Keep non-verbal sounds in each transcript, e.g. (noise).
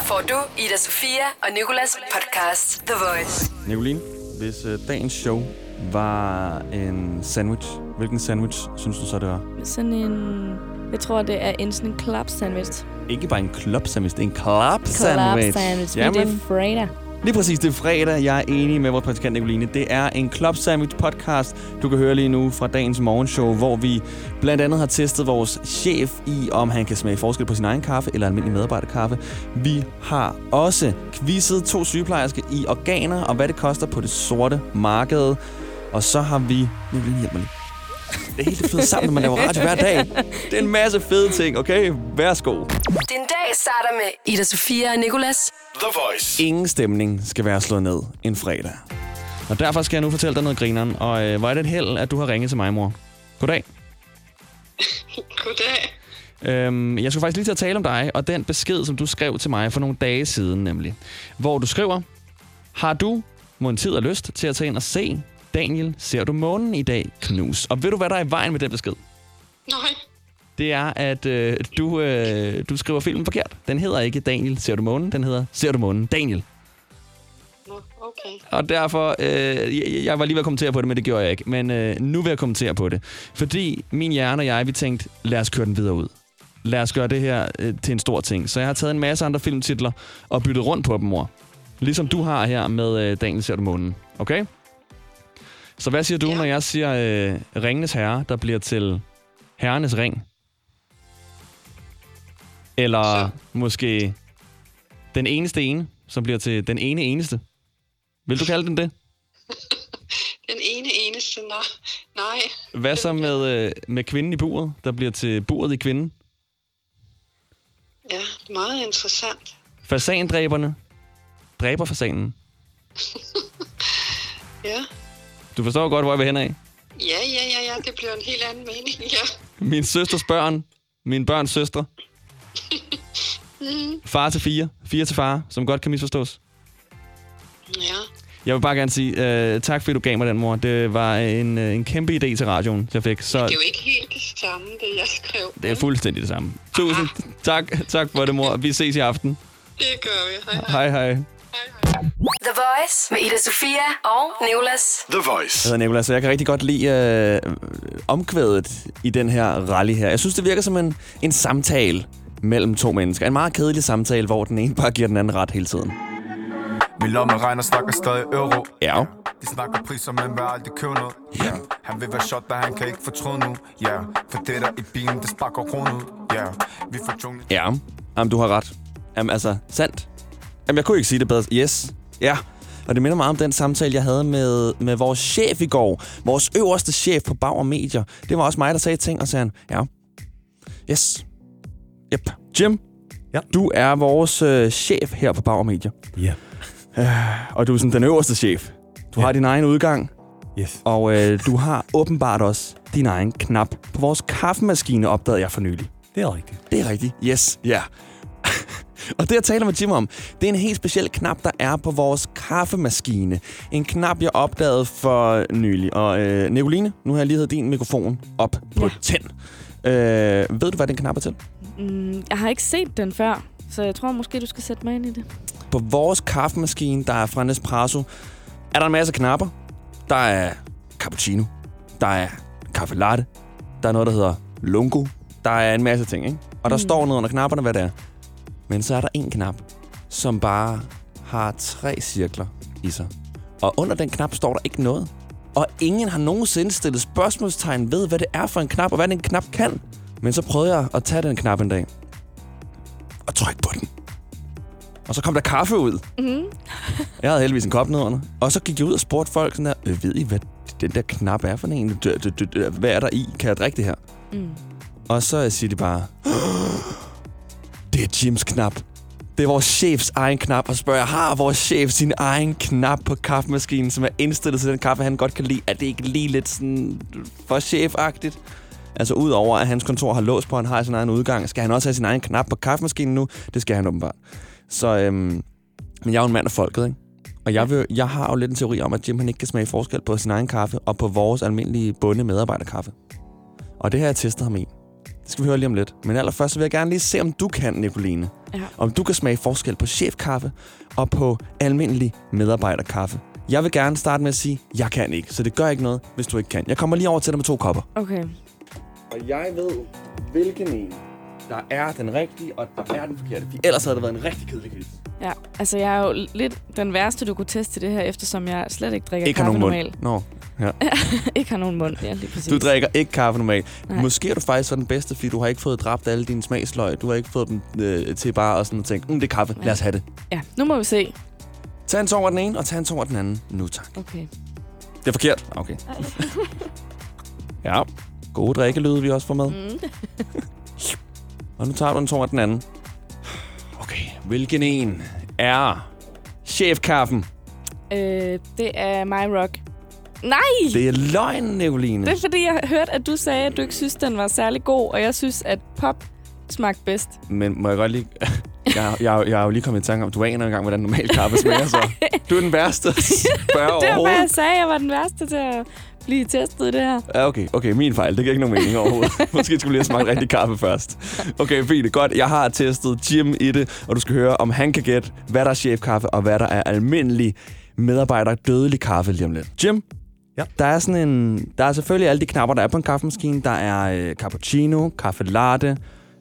Her får du Ida Sofia og Nikolas podcast The Voice. Nicoline, hvis øh, dagens show var en sandwich, hvilken sandwich synes du så, det var? Sådan en... Jeg tror, det er en sådan en club sandwich. Ikke bare en club sandwich, det er en club Club sandwich. sandwich. Men det er fredag. Lige præcis, det er fredag. Jeg er enig med vores praktikant Nicoline. Det er en Club Sandwich podcast, du kan høre lige nu fra dagens morgenshow, hvor vi blandt andet har testet vores chef i, om han kan smage forskel på sin egen kaffe eller almindelig medarbejderkaffe. Vi har også quizzet to sygeplejersker i organer og hvad det koster på det sorte marked. Og så har vi... Nicoline, hjælp mig lige. Det er helt fedt sammen, når man laver radio hver dag. Det er en masse fede ting, okay? Værsgo. Din dag starter med Ida Sofia og Nikolas. The Voice. Ingen stemning skal være slået ned en fredag. Og derfor skal jeg nu fortælle dig noget grineren. Og øh, hvor er det et held, at du har ringet til mig, mor. Goddag. (laughs) Goddag. Øhm, jeg skulle faktisk lige til at tale om dig, og den besked, som du skrev til mig for nogle dage siden, nemlig. Hvor du skriver, har du må en tid og lyst til at tage ind og se Daniel, ser du månen i dag, knus. Og ved du, hvad der er i vejen med den besked? Nej. Det er, at øh, du, øh, du skriver filmen forkert. Den hedder ikke Daniel, ser du månen. Den hedder Ser du månen, Daniel. Nå, okay. Og derfor, øh, jeg, jeg var lige ved at kommentere på det, men det gjorde jeg ikke. Men øh, nu vil jeg kommentere på det. Fordi min hjerne og jeg, vi tænkte, lad os køre den videre ud. Lad os gøre det her øh, til en stor ting. Så jeg har taget en masse andre filmtitler og byttet rundt på dem, mor. Ligesom du har her med øh, Daniel ser du månen. Okay? Så hvad siger du, ja. Når jeg siger øh, Ringenes Herre, der bliver til Herrenes Ring? Eller Så. måske Den eneste ene, som bliver til Den ene eneste? Vil du kalde den det? (laughs) Den ene eneste, nej. Nej. Hvad så med, øh, med kvinden i buret, der bliver til buret i kvinden? Ja, meget interessant. Fasandræberne dræber fasanen. (laughs) Ja. Du forstår godt, hvor jeg vil hen af. Ja, ja, ja, ja. Det bliver en helt anden mening, ja. Min søsters børn. Min børns søstre. Far til fire. Fire til far, som godt kan misforstås. Ja. Jeg vil bare gerne sige øh, tak, fordi du gav mig den, mor. Det var en, øh, en kæmpe idé til radioen, jeg fik. Så Det er jo ikke helt det samme, det jeg skrev. det er fuldstændig det samme. Tusind tak, tak for det, mor. Vi ses i aften. Det gør vi. Hej, hej. Hej, hej. The Voice med Ida Sofia og Nikolas. The Voice. Jeg hedder Nicolas, og jeg kan rigtig godt lide øh, omkvædet i den her rally her. Jeg synes, det virker som en, en samtale mellem to mennesker. En meget kedelig samtale, hvor den ene bare giver den anden ret hele tiden. Min lomme regner snakker stadig euro Ja. De snakker priser, men vil aldrig købe noget yeah. Han vil være shot, da han kan ikke fortryde nu yeah. For det der i bilen, det sparker kronen ud yeah. Vi får jungle Ja. Jamen, du har ret. Jamen, altså, sandt. Jamen, jeg kunne ikke sige det bedre. Yes. Ja. Og det minder meget om den samtale, jeg havde med, med vores chef i går. Vores øverste chef på Bauer Medier. Det var også mig, der sagde ting, og sagde han, ja. Yes. Yep. Jim, Ja. du er vores øh, chef her på Bauer Medier. Ja. Og du er sådan den øverste chef. Du ja. har din egen udgang, Yes. og øh, du har åbenbart også din egen knap på vores kaffemaskine, opdagede jeg for nylig. Det er rigtigt. Det er rigtigt. Yes, ja. Yeah. Og det, jeg taler med Jim om, det er en helt speciel knap, der er på vores kaffemaskine. En knap, jeg opdagede for nylig. Og øh, Nicoline, nu har jeg lige hævet din mikrofon op på Ja. tænd. Øh, ved du, hvad den knap er til? Mm, jeg har ikke set den før, så jeg tror måske, du skal sætte mig ind i det. På vores kaffemaskine, der er fra Nespresso, er der en masse knapper. Der er cappuccino. Der er kaffe latte. Der er noget, der hedder lungo. Der er en masse ting, ikke? Og der mm. står nede under knapperne, hvad det er. Men så er der en knap, som bare har tre cirkler i sig. Og under den knap står der ikke noget. Og ingen har nogensinde stillet spørgsmålstegn ved, hvad det er for en knap, og hvad den knap kan. Men så prøvede jeg at tage den knap en dag. Og trykke på den. Og så kom der kaffe ud. Mm. (laughs) Jeg havde heldigvis en kop nedenunder. Og så gik jeg ud og spurgte folk sådan der, øh, ved I, hvad den der knap er for en? Hvad er der i? Kan jeg drikke det her? Mm. Og så siger de bare, (gasps) det er Jims knap. Det er vores chefs egen knap. Og spørger har vores chef sin egen knap på kaffemaskinen, som er indstillet til den kaffe, han godt kan lide? Er det ikke lige lidt sådan for chefagtigt? Altså udover at hans kontor har låst på, han har sin egen udgang, skal han også have sin egen knap på kaffemaskinen nu? Det skal han åbenbart. Så øhm, men jeg er jo en mand af folket, ikke? Og jeg, vil, jeg har jo lidt en teori om, at Jim han ikke kan smage forskel på sin egen kaffe og på vores almindelige bunde medarbejderkaffe. Og det har jeg testet ham i. Det skal vi høre lige om lidt. Men allerførst så vil jeg gerne lige se, om du kan, Nicoline. Ja. Om du kan smage forskel på chefkaffe og på almindelig medarbejderkaffe. Jeg vil gerne starte med at sige, at jeg kan ikke, så det gør ikke noget, hvis du ikke kan. Jeg kommer lige over til dig med to kopper. Okay. Og jeg ved, hvilken en, der er den rigtige, og der er den forkerte. Fordi ellers havde det været en rigtig kedelig quiz. Ja, altså jeg er jo lidt den værste, du kunne teste det her, eftersom jeg slet ikke drikker Ikke kaffe normalt. Nå, ja. (laughs) ikke har nogen mund, ja, lige præcis. Du drikker ikke kaffe normalt. Nej. Måske er du faktisk så den bedste, fordi du har ikke fået dræbt alle dine smagsløg. Du har ikke fået dem øh, til bare at sådan at tænke, mm, det er kaffe, lad os have det. Ja, nu må vi se. Tag en tår den ene, og tag en tår den anden. Nu tak. Okay. Det er forkert. Okay. (laughs) ja, gode drikkelyde, vi også får med. Mm. (laughs) Og nu tager du en tår den anden. Okay, hvilken en er chefkaffen? Øh, det er My Rock. Nej! Det er løgn, Nicoline. Det er fordi, jeg hørte, at du sagde, at du ikke synes, den var særlig god, og jeg synes, at pop smagte bedst. Men må jeg godt lige... (laughs) Jeg, jeg, jeg er jo lige kommet i tanke om, du aner engang, hvordan normal kaffe smager, så (laughs) du er den værste at spørge (laughs) Det var, hvad jeg sagde. Jeg var den værste til at blive testet det her. Ja, okay, okay, min fejl. Det giver ikke nogen mening overhovedet. Måske skulle vi lige smagt rigtig kaffe først. Okay, fint. Godt. Jeg har testet Jim i det, og du skal høre, om han kan gætte, hvad der er chefkaffe, og hvad der er almindelig medarbejder dødelig kaffe lige om lidt. Jim? Ja. Der er sådan en... Der er selvfølgelig alle de knapper, der er på en kaffemaskine. Der er øh, cappuccino, kaffe latte,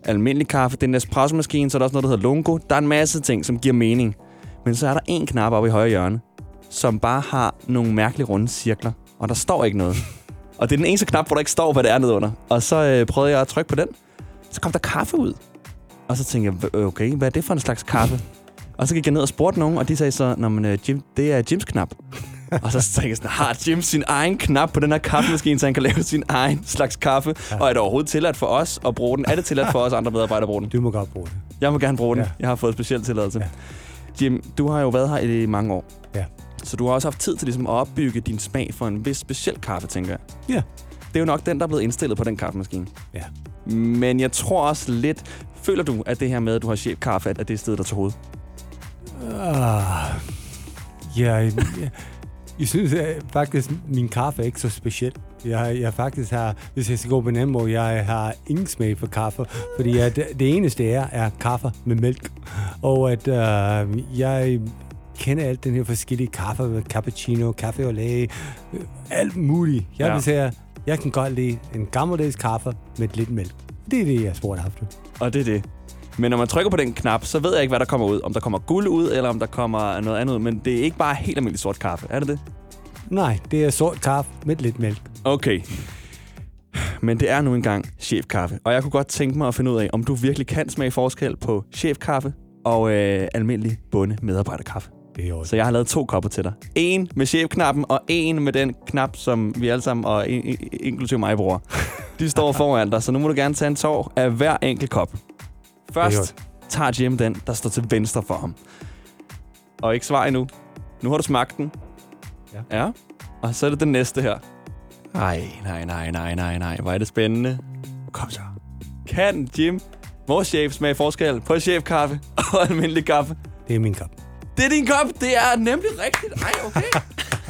almindelig kaffe. den Nespresso-maskine, så er der også noget, der hedder Lungo. Der er en masse ting, som giver mening. Men så er der en knap oppe i højre hjørne, som bare har nogle mærkelige runde cirkler. Og der står ikke noget. Og det er den eneste knap, hvor der ikke står, hvad det er nedenunder. Og så øh, prøvede jeg at trykke på den. Så kom der kaffe ud. Og så tænkte jeg, okay, hvad er det for en slags kaffe? og så gik jeg ned og spurgte nogen, og de sagde så, Nå, men, øh, Jim, det er Jims knap. (laughs) og så tænkte jeg sådan, har Jim sin egen knap på den her kaffemaskine, så han kan lave sin egen slags kaffe? Ja. Og er det overhovedet tilladt for os at bruge den? Er det tilladt for os andre medarbejdere at bruge den? Du må godt bruge det. Jeg må gerne bruge den. Ja. Jeg har fået speciel tilladelse. Ja. Jim, du har jo været her i mange år. Ja. Så du har også haft tid til ligesom at opbygge din smag for en vis speciel kaffe, tænker jeg. Ja. Det er jo nok den, der er blevet indstillet på den kaffemaskine. Ja. Men jeg tror også lidt... Føler du, at det her med, at du har chefkaffe, at det er stedet der til hoved? Ah, ja, jeg, jeg synes at faktisk, min kaffe er ikke så speciel. Jeg, jeg faktisk har, hvis jeg skal gå på måde, jeg har ingen smag for kaffe, fordi at det, det eneste er, er kaffe med mælk. Og at øh, jeg kender alt den her forskellige kaffe, cappuccino, kaffe au lait, øh, alt muligt. Jeg ja. vil sige, jeg kan godt lide en gammeldags kaffe med lidt mælk. Det er det, jeg spurgte efter. Og det er det. Men når man trykker på den knap, så ved jeg ikke, hvad der kommer ud. Om der kommer guld ud, eller om der kommer noget andet ud. Men det er ikke bare helt almindelig sort kaffe. Er det det? Nej, det er sort kaffe med lidt mælk. Okay. Men det er nu engang chefkaffe. Og jeg kunne godt tænke mig at finde ud af, om du virkelig kan smage forskel på chefkaffe og øh, almindelig bunde medarbejderkaffe. Det er jo Så jeg har lavet to kopper til dig. En med chefknappen, og en med den knap, som vi alle sammen, og in- inklusive mig, bruger. De står (laughs) foran dig, så nu må du gerne tage en tår af hver enkelt kop. Først tager Jim den, der står til venstre for ham. Og ikke svar endnu. Nu har du smagt den. Ja. Ja. Og så er det den næste her. Nej, nej, nej, nej, nej, nej. Hvor er det spændende. Kom så. Kan Jim, vores chef, smage forskel på chefkaffe (laughs) og almindelig kaffe? Det er min kop. Det er din kop. Det er nemlig rigtigt. Ej, okay.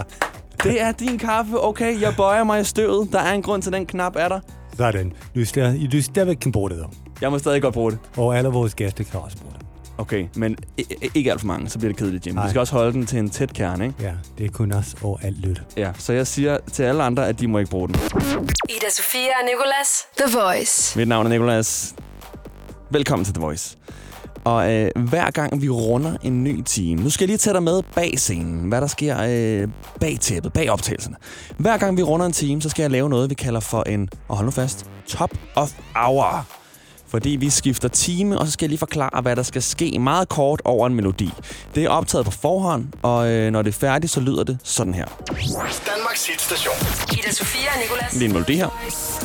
(laughs) det er din kaffe. Okay, jeg bøjer mig i støvet. Der er en grund til, den knap er der. Sådan. Du, stadig, du stadigvæk kan bruge det, dog. Jeg må stadig godt bruge det. Og alle vores gæster kan også bruge det. Okay, men i- i- ikke alt for mange, så bliver det kedeligt, Jim. Vi Nej. skal også holde den til en tæt kerne, ikke? Ja, det er kun os og alt lytte. Ja, så jeg siger til alle andre, at de må ikke bruge den. Ida Sofia og Nicolas. The Voice. Mit navn er Nikolas. Velkommen til The Voice. Og øh, hver gang vi runder en ny time, nu skal jeg lige tage dig med bag scenen, hvad der sker øh, bag tæppet, bag optagelserne. Hver gang vi runder en time, så skal jeg lave noget, vi kalder for en, og hold nu fast, top of hour. Fordi vi skifter time, og så skal jeg lige forklare, hvad der skal ske meget kort over en melodi. Det er optaget på forhånd, og øh, når det er færdigt, så lyder det sådan her. Danmarks hitstation. Ida Sofia og Nicolas. Lige en melodi her.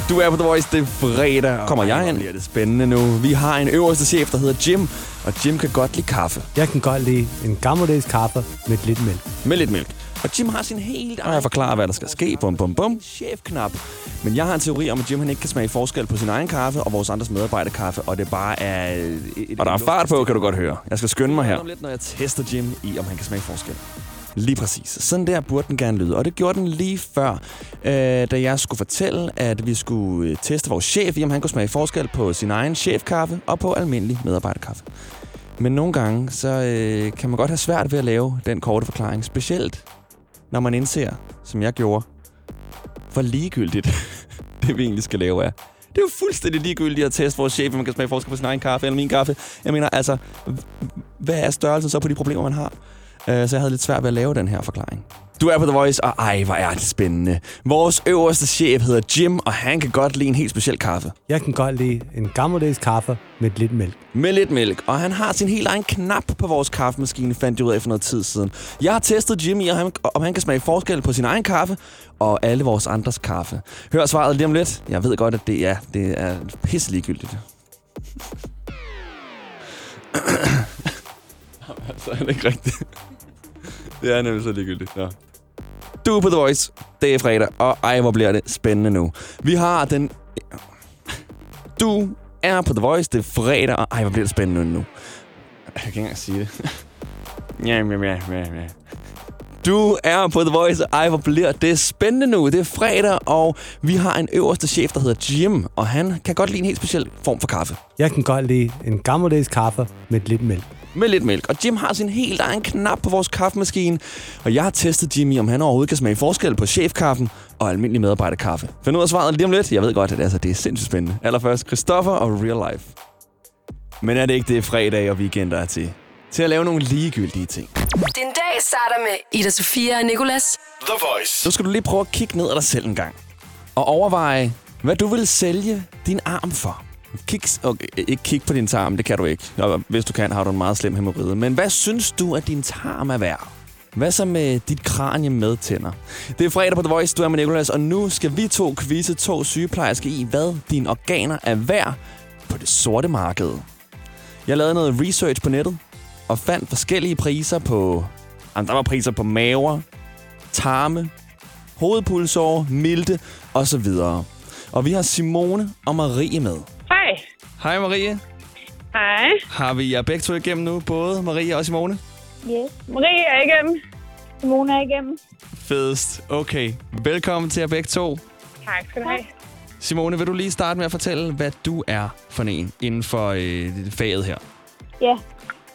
Du er på The Voice, det er fredag. Kommer jeg ind? Det spændende nu. Vi har en øverste chef, der hedder Jim, og Jim kan godt lide kaffe Jeg kan godt lide en gammeldags kaffe med lidt mælk. med lidt mælk. Og Jim har sin helt egen forklare, hvad der skal ske. Bum, bum, bum. Chefknap. Men jeg har en teori om, at Jim han ikke kan smage forskel på sin egen kaffe og vores andres medarbejderkaffe, og det bare er... Et, og der er fart på, kan du godt høre. Jeg skal skynde mig her. Om lidt, når jeg tester Jim i, om han kan smage forskel. Lige præcis. Sådan der burde den gerne lyde. Og det gjorde den lige før, øh, da jeg skulle fortælle, at vi skulle øh, teste vores chef, i om han kunne smage forskel på sin egen chefkaffe og på almindelig medarbejderkaffe. Men nogle gange, så øh, kan man godt have svært ved at lave den korte forklaring. Specielt, når man indser, som jeg gjorde, hvor ligegyldigt (laughs) det, vi egentlig skal lave er. Det er jo fuldstændig ligegyldigt at teste vores chef, om man kan smage forskel på sin egen kaffe eller min kaffe. Jeg mener, altså, hvad er størrelsen så på de problemer, man har? Øh, så jeg havde lidt svært ved at lave den her forklaring. Du er på The Voice, og ej, hvor er det spændende. Vores øverste chef hedder Jim, og han kan godt lide en helt speciel kaffe. Jeg kan godt lide en gammeldags kaffe med lidt mælk. Med lidt mælk, og han har sin helt egen knap på vores kaffemaskine, fandt jeg ud af for noget tid siden. Jeg har testet Jimmy, og han, om han kan smage forskel på sin egen kaffe og alle vores andres kaffe. Hør svaret lige om lidt. Jeg ved godt, at det er, det er pisse ligegyldigt. (coughs) altså, er det ikke rigtigt? (laughs) Det er nemlig så ligegyldigt. Ja. Du er på The Voice. Det er fredag, og ej, hvor bliver det spændende nu. Vi har den... Du er på The Voice. Det er fredag, og ej, hvor bliver det spændende nu. Jeg kan ikke engang sige det. (laughs) ja, ja, ja, ja, ja. Du er på The Voice, og ej, hvor bliver det spændende nu. Det er fredag, og vi har en øverste chef, der hedder Jim, og han kan godt lide en helt speciel form for kaffe. Jeg kan godt lide en gammeldags kaffe med lidt mælk med lidt mælk. Og Jim har sin helt egen knap på vores kaffemaskine. Og jeg har testet Jimmy, om han overhovedet kan smage forskel på chefkaffen og almindelig medarbejderkaffe. Find ud af svaret lige om lidt. Jeg ved godt, at det, altså, det er sindssygt spændende. Allerførst Christoffer og Real Life. Men er det ikke det fredag og weekender er til? Til at lave nogle ligegyldige ting. Din dag starter med Ida Sofia og Nicolas. The Voice. Nu skal du lige prøve at kigge ned ad dig selv en gang. Og overveje, hvad du vil sælge din arm for. Kig, okay, ikke kig på din tarm, det kan du ikke. Og hvis du kan, har du en meget slem hemorrhide. Men hvad synes du, at din tarm er værd? Hvad så med dit kranje med tænder? Det er fredag på The Voice, du er med Nicolas, og nu skal vi to quizze to sygeplejersker i, hvad dine organer er værd på det sorte marked. Jeg lavede noget research på nettet, og fandt forskellige priser på... Jamen, der var priser på maver, tarme, hovedpulsår, milte osv. Og vi har Simone og Marie med. Hej. Hej Marie. Hej. Har vi jer begge to igennem nu, både Marie og Simone? Yes. Marie er igennem. Simone er igennem. Fedest. Okay, velkommen til jer begge to. Tak skal du have. Simone, vil du lige starte med at fortælle, hvad du er for en inden for øh, faget her? Ja.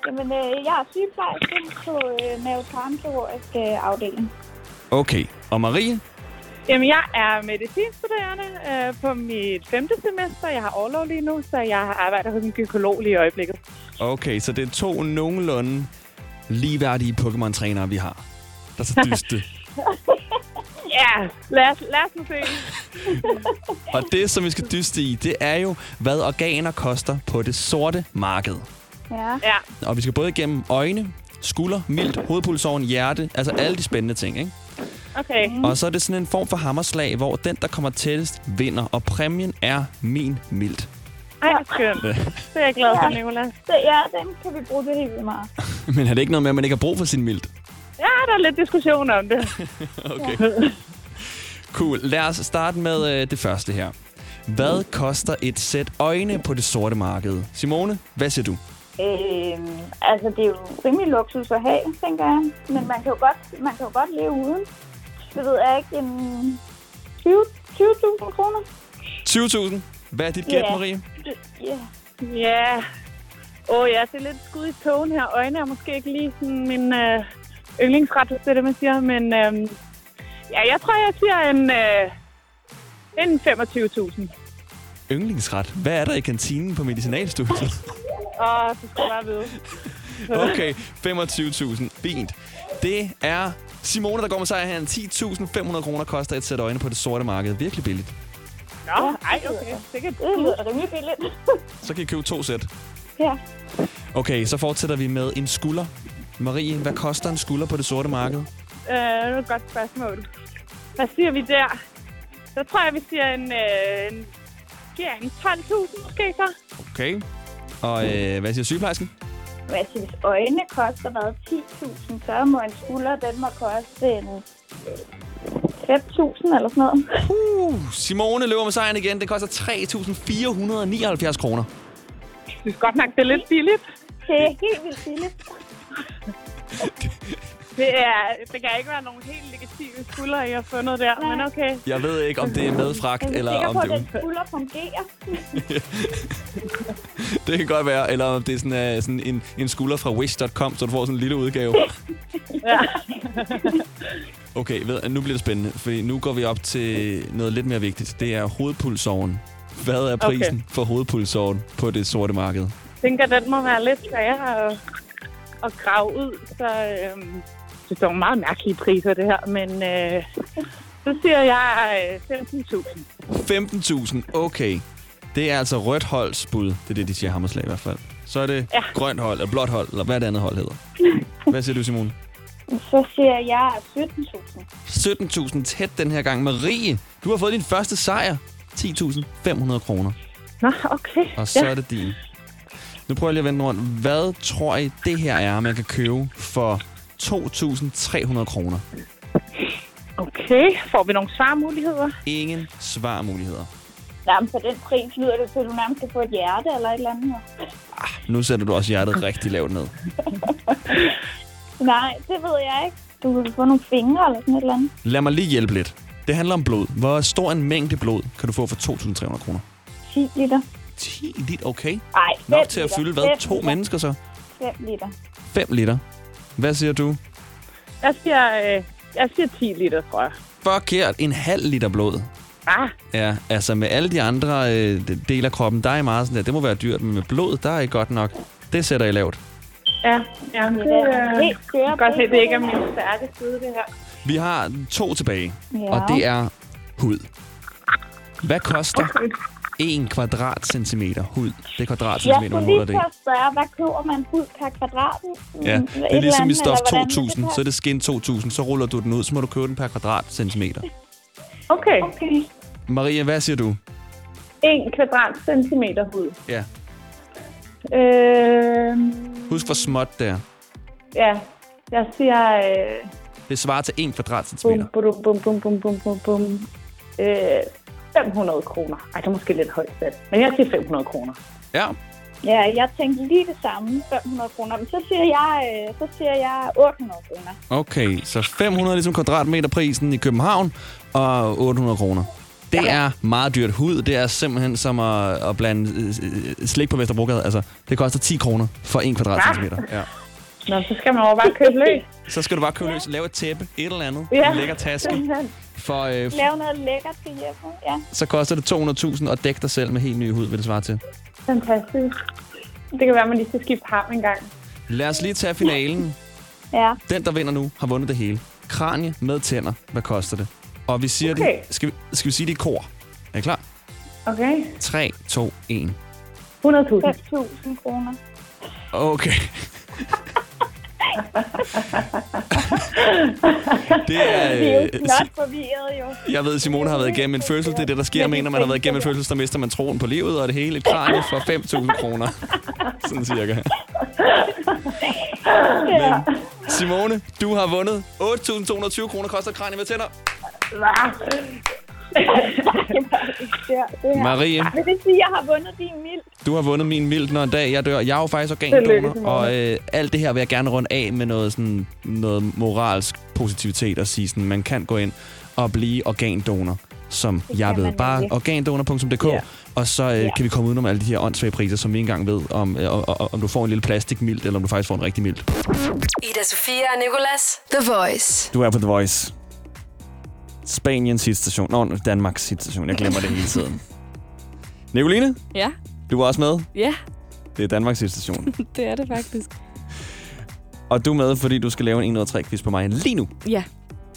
Jamen, øh, jeg er sygeplejerske på øh, mavetarmkirurgisk øh, afdeling. Okay, og Marie? Jamen, jeg er medicinstuderende øh, på mit femte semester. Jeg har overlov lige nu, så jeg arbejder hos en gynekolog lige i øjeblikket. Okay, så det er to nogenlunde ligeværdige Pokémon-trænere, vi har. Der er så dyste. (laughs) Ja, lad os, lad os nu se. (laughs) og det, som vi skal dyste i, det er jo, hvad organer koster på det sorte marked. Ja. Ja, Og vi skal både igennem øjne, skulder, mildt, hovedpulsåren, hjerte, altså alle de spændende ting, ikke? Okay. Mm. Og så er det sådan en form for hammerslag, hvor den, der kommer tættest, vinder. Og præmien er min mildt. Ej, hvor skønt. Det er jeg glad for, Ja. Nicolas. Så ja, den kan vi bruge det helt vildt meget. (laughs) Men er det ikke noget med, at man ikke har brug for sin mildt? Ja, der er lidt diskussion om det. (laughs) Okay. Cool. Lad os starte med øh, det første her. Hvad koster et sæt øjne på det sorte marked? Simone, hvad siger du? Øh, altså, det er jo rimelig luksus at have, tænker jeg. Men man kan jo godt, man kan jo godt leve uden. Det ved jeg ikke, en 20 20.000 kroner. 20.000. Hvad er dit gæt, Ja. Marie? Ja. Ja. Åh oh, ja, det er lidt skud i togen her. Øjne er måske ikke lige sådan min øh, yndlingsret, det er det, man siger. Men øh, ja, jeg tror, jeg siger en, øh, en 25.000. Yndlingsret. Hvad er der i kantinen på medicinalstudiet? Åh, det skal jeg bare vide. Okay, 25.000. Fint. Det er Simone, der går med sejr her. 10.500 kroner koster et sæt øjne på det sorte marked. Virkelig billigt. Nå, ej, okay. Det kan Det lyder rimelig billigt. (laughs) Så kan I købe to sæt. ja. Okay, så fortsætter vi med en skulder. Marie, hvad koster en skulder på det sorte marked? Øh, det er et godt spørgsmål. Hvad siger vi der? Så tror jeg, vi siger en, øh, en, ja, en 12.000 måske så. Okay. Og øh, hvad siger sygeplejersken? Men altså, hvis øjnene koster hvad, 10.000, så må en skulder, den må koste en 5.000 eller sådan noget. Uh, Simone løber med sejren igen. Det koster 3.479 kroner. Jeg synes godt nok, det er lidt billigt. Det er helt vildt billigt. (laughs) Det, er, det kan ikke være nogen helt legitime skuldre, I har fundet der, Nej. men okay. Jeg ved ikke, om det er med fragt, Jeg er eller om på, det, at den skulder fungerer. (laughs) det kan godt være, eller om det er sådan, uh, sådan en, en skulder fra wish.com, så du får sådan en lille udgave. Ja. Okay, ved, nu bliver det spændende, for nu går vi op til noget lidt mere vigtigt. Det er hovedpulsåren. Hvad er prisen okay. for hovedpulsåren på det sorte marked? Jeg tænker, den må være lidt sværere at, at grave ud, så øhm, det er meget mærkelige priser, det her, men øh, så siger jeg øh, 15.000. 15.000, okay. Det er altså rødt holds bud. Det er det, de siger i Hammerslag i hvert fald. Så er det ja. Ja. grønt hold, eller blåt hold, eller hvad det andet hold hedder. (laughs) Hvad siger du, Simone? Så siger jeg 17.000. 17.000 tæt den her gang. Marie, du har fået din første sejr. 10.500 kroner. Nå, okay. Og så ja. er det din. Nu prøver jeg lige at vende rundt. Hvad tror I, det her er, man kan købe for 2.300 kroner? Okay, får vi nogle svarmuligheder? Ingen svarmuligheder. Jamen, for den pris lyder det til, at du nærmest kan få et hjerte eller et eller andet. her. Nu sætter du også hjertet rigtig lavt ned. (laughs) Nej, det ved jeg ikke. Du kan få nogle fingre eller sådan et eller andet. Lad mig lige hjælpe lidt. Det handler om blod. Hvor stor en mængde blod kan du få for 2.300 kroner? 10 liter. 10 liter, okay. Ej, Nok til at liter. fylde, hvad? Fem To liter. mennesker så? 5 liter. 5 liter. Hvad siger du? Jeg siger, øh, jeg siger 10 liter, tror jeg. Forkert. En halv liter blod. Ah, Ja, altså med alle de andre øh, dele af kroppen, der er I meget sådan der, det må være dyrt, men med blod, der er I godt nok. Det sætter I lavt. ja. ja det, Det er øh, helt skøre jeg kan godt se, det ikke er min stærke side, det her. Vi har to tilbage, Ja. og det er hud. Hvad koster 1 kvadratcentimeter hud? Det er Jeg kvadratcentimeter, skulle man lige måler det i. at spørge, hvad køber man hud per kvadraten? Ja, det et er eller ligesom i stof eller hvordan 2000, det så er det skin 2000, så ruller du den ud, så må du købe den per kvadratcentimeter. Okay, Okay. Maria, hvad siger du? 1 kvadratcentimeter hud. Ja. Øh, Husk, hvor småt det er. ja, jeg siger... Øh, Det svarer til 1 bum, kvadratcentimeter. bum, bum, bum, bum, bum, bum, bum. Øh, 500 kroner. Ej, det er måske lidt højt sat. Men jeg siger 500 kroner. Ja, Ja, jeg tænkte lige det samme, 500 kroner. Men så siger jeg, øh, så siger jeg 800 kroner. okay. Så 500 ligesom kvadratmeterprisen i København, og 800 kroner. Det er meget dyrt. Hud, det er simpelthen som at, at blande øh, øh, slik på Vesterbrogade. Altså, det koster 10 kroner for 1 kvadratcentimeter. Ja. Nå, så skal man jo bare købe løs. (laughs) Så skal du bare købe løs, lave et tæppe, et eller andet, Ja. en lækker taske. For, øh, Lave noget lækkert til hjemme. Ja, så koster det 200.000 og dække dig selv med helt ny hud, vil det svare til. Fantastisk. Det kan være, at man lige skal skifte ham en gang. Lad os lige tage finalen. ja. Den, der vinder nu, har vundet det hele. Kranie med tænder. Hvad koster det? Og vi siger Okay. det. Skal vi, skal vi sige det i kor? Er I klar? Okay. 3, 2, 1. 100.000. 5.000 kroner. Okay. Det er... (laughs) Vi er jo Øh, snart forvirret, jo. jeg ved, Simone har været igennem en fødsel. Det er det, der sker, mener man har været igennem en fødsel, så mister man troen på livet, og det hele et kranie for 5.000 kroner. Sådan cirka. Ja. Simone, du har vundet 8.220 kroner, koster kranie med tænder. Det her. Marie, Vil det sige, at jeg har vundet din mild? du har vundet min mild, når en dag jeg dør. Jeg er jo faktisk organdonor, og øh, alt det her vil jeg gerne runde af med noget, sådan, noget moralsk positivitet og sige, sådan, man kan gå ind og blive organdonor, som Det jeg ved. Bare nemlig. organdonor.dk, Ja. og så øh, Ja. kan vi komme udenom alle de her åndssvage priser, som vi ikke engang ved, om, øh, og, om du får en lille plastikmild, eller om du faktisk får en rigtig mild. Ida Sofia og Nicolas. The Voice. Du er på The Voice. Spaniens hitstation. Nå, Danmarks hitstation. Jeg glemmer det hele tiden. Nicoline, Ja, du er også med. ja, Det er Danmarks hitstation. (laughs) det er det faktisk. Og du er med, fordi du skal lave en 103 quiz på mig lige nu. Ja,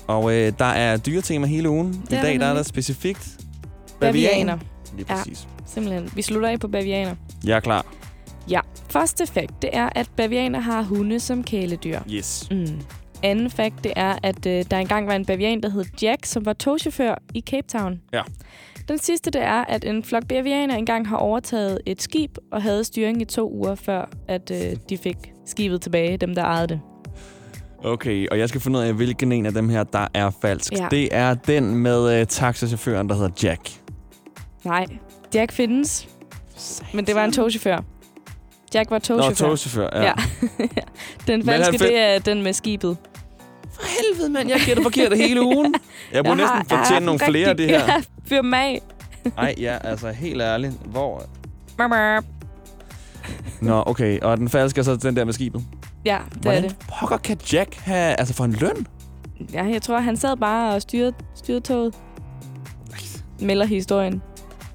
Og øh, der er dyretema hele ugen. I dag der er der specifikt bavianer. Lige Ja. præcis. Simpelthen. Vi slutter af på bavianer. Jeg er klar. Ja, første fakt, det er, at bavianer har hunde som kæledyr. Yes. Mm. Anden fakt, det er, at øh, der engang var en bavian, der hed Jack, som var togchauffør i Cape Town. Ja. Den sidste, det er, at en flok bavianer engang har overtaget et skib og havde styring i to uger, før at øh, de fik skibet tilbage, dem der ejede det. Okay, og jeg skal finde ud af, hvilken en af dem her, der er falsk. Ja. Det er den med øh, taxachaufføren, der hedder Jack. Nej, Jack findes, men det var en togchauffør. Jack var Nå, togchauffør. togchauffør. Ja. Ja. (laughs) Den falske, det er den med skibet. For helvede, mand. Jeg gætter forkert hele ugen. (laughs) Jeg burde næsten fortjene nogle flere af det her. Fyr mig af. Nej, (laughs) ja, altså helt ærligt. Hvor... Murmur. Nå, okay. Og den falske er så den der med skibet. Ja, det Hvordan er det. pokker kan Jack have... Altså for en løn? Ja, jeg tror, han sad bare og styrede, styrede toget. Melder historien.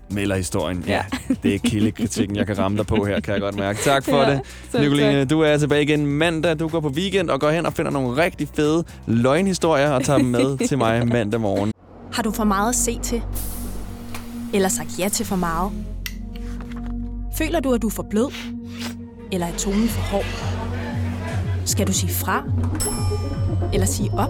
Melder historien. Ja. Ja. Det er kildekritikken, jeg kan ramme dig på her, kan jeg godt mærke. Tak for Ja, det. Nicoline, tak. du er tilbage igen mandag. Du går på weekend og går hen og finder nogle rigtig fede løgnhistorier og tager dem med (laughs) til mig mandag morgen. Har du for meget at se til? Eller sagt ja til for meget? Føler du, at du er for blød? Eller er tonen for hård? Skal du sige fra? Eller sige op?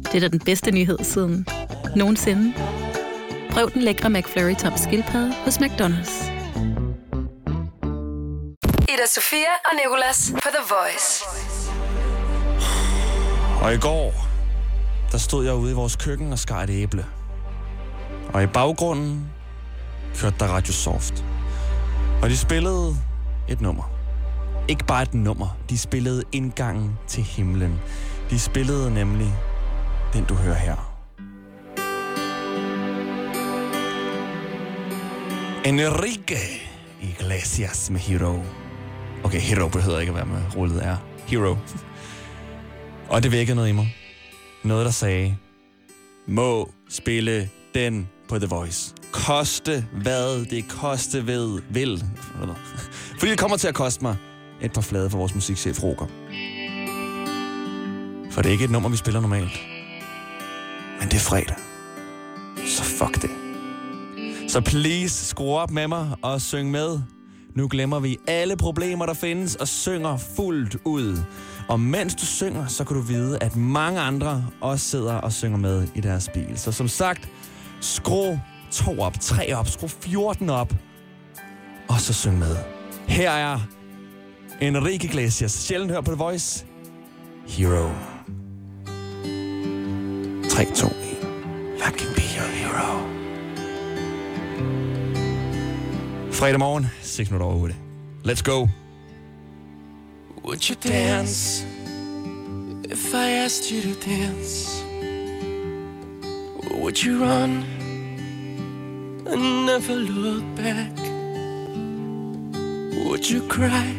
Det er da den bedste nyhed siden nogensinde. Prøv den lækre McFlurry tom skildpadde hos McDonald's. Ida Sofia og Nicolas på The Voice. Og i går, der stod jeg ude i vores køkken og skar et æble. Og i baggrunden kørte der Radio Soft. Og de spillede et nummer. Ikke bare et nummer, de spillede indgangen til himlen. De spillede nemlig den, du hører her. Enrique Iglesias med Hero. Okay, Hero behøver ikke at være med. Rullet er Hero. Og det vækkede noget i mig. Noget, der sagde, må spille den på The Voice. Koste hvad det koste ved vil. Fordi det kommer til at koste mig et par flade for vores musikchef Roger. For det er ikke et nummer, vi spiller normalt. Men det er fredag. Så fuck det. Så please, skru op med mig og syng med. Nu glemmer vi alle problemer, der findes, og synger fuldt ud. Og mens du synger, så kan du vide, at mange andre også sidder og synger med i deres bil. Så som sagt, skru to op, tre op, skru 14 op, og så syng med. Her er Enrique Iglesias, sjældent hør på The Voice, Hero. 3, 2, 1. I can be your hero. Fredag morgen, 6 minutter over 8. Let's go. Would you dance if I asked you to dance? Would you run and never look back? Would you cry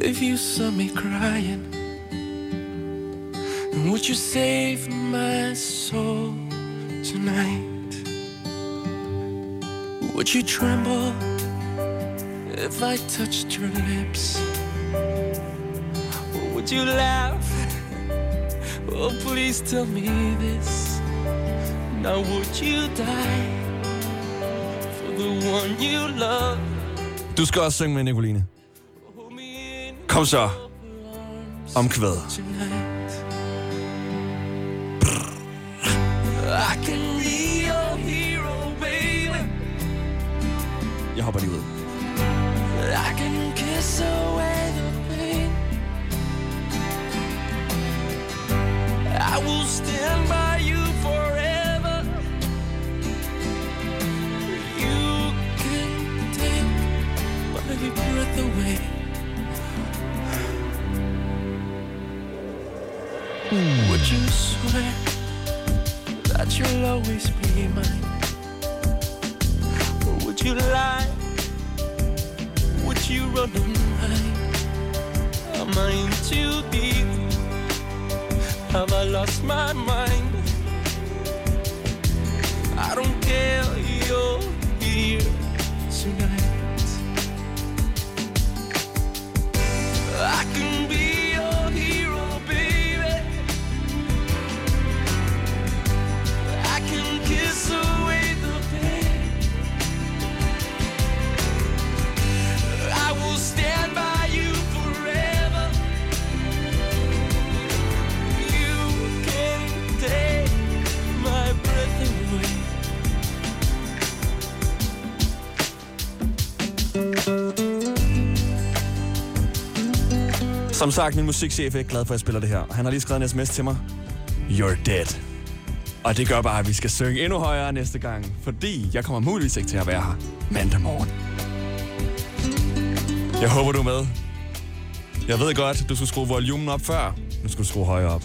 if you saw me crying? Would you save my soul tonight? Would you tremble if I touched your lips? Or would you laugh? Oh, please tell me this. Now, would you die for the one you love? Du skal også synge med, Nicoline. Kom så. Omkvæd. I can be your hero, baby. Jeg hopper lige ud. I can kiss away the pain. I will stand by you forever. You can take my breath away. Would you swear you'll always be mine? Or would you lie? Would you run and hide? Am I in too deep? Have I lost my mind? I don't care, you're here tonight. I can Som sagt, min musikchef er ikke glad for, at jeg spiller det her. Han har lige skrevet en sms til mig. You're dead. Og det gør bare, at vi skal synge endnu højere næste gang, fordi jeg kommer muligvis ikke til at være her mandag morgen. Jeg håber, du er med. Jeg ved godt, du skulle skrue volumen op før. Nu skal du skrue højere op.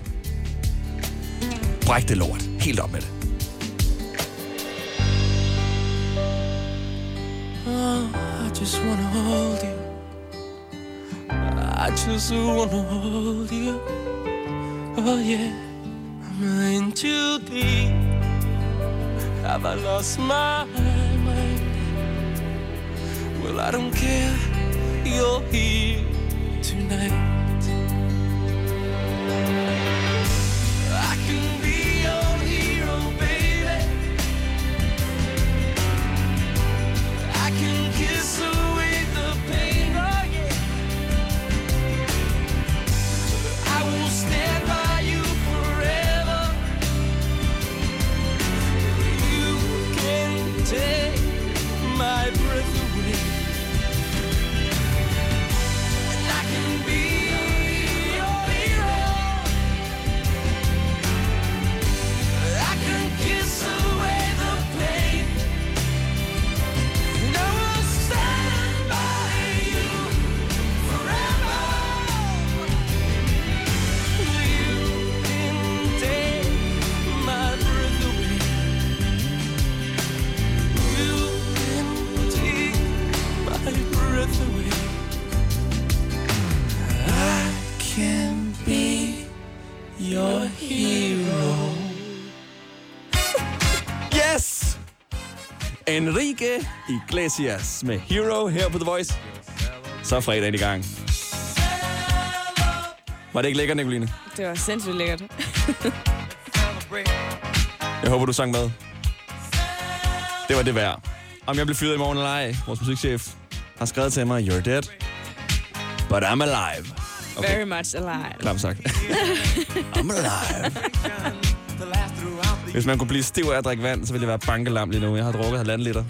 Bræk det lort. Helt op med det. Oh, I just wanna hold you. I just wanna hold you. Oh yeah, I'm in too deep. Have I lost my mind? Well, I don't care. You're here tonight. Enrique Iglesias med Hero her på The Voice. Så er fredagen i gang. Var det ikke lækkert, Nicoline? Det var sindssygt lækkert. Jeg håber, du sang med. Det var det værd. Om jeg bliver fyret i morgen eller ej, vores musikchef har skrevet til mig, You're dead, but I'm alive. Okay. Very much alive. Klart sagt. (laughs) I'm alive. (laughs) Hvis man kunne blive stiv af at drikke vand, så ville jeg være bankelam lige nu. Jeg har drukket halvanden liter.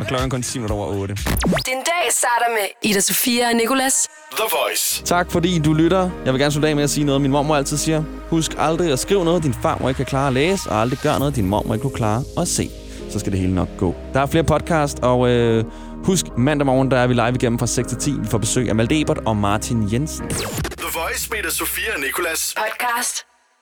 Og klokken kun 10 minutter over 8. Den dag starter med Ida Sofia og Nicolas. The Voice. Tak fordi du lytter. Jeg vil gerne slutte af med at sige noget, min mormor altid siger. Husk aldrig at skrive noget, din far må ikke kan klare at læse, og aldrig gør noget, din mor må ikke kunne klare at se. Så skal det hele nok gå. Der er flere podcast, og øh, husk mandag morgen, der er vi live igennem fra 6 til 10. Vi får besøg af Malte Ebert og Martin Jensen. The Voice med Ida Sofia og Nicolas. Podcast.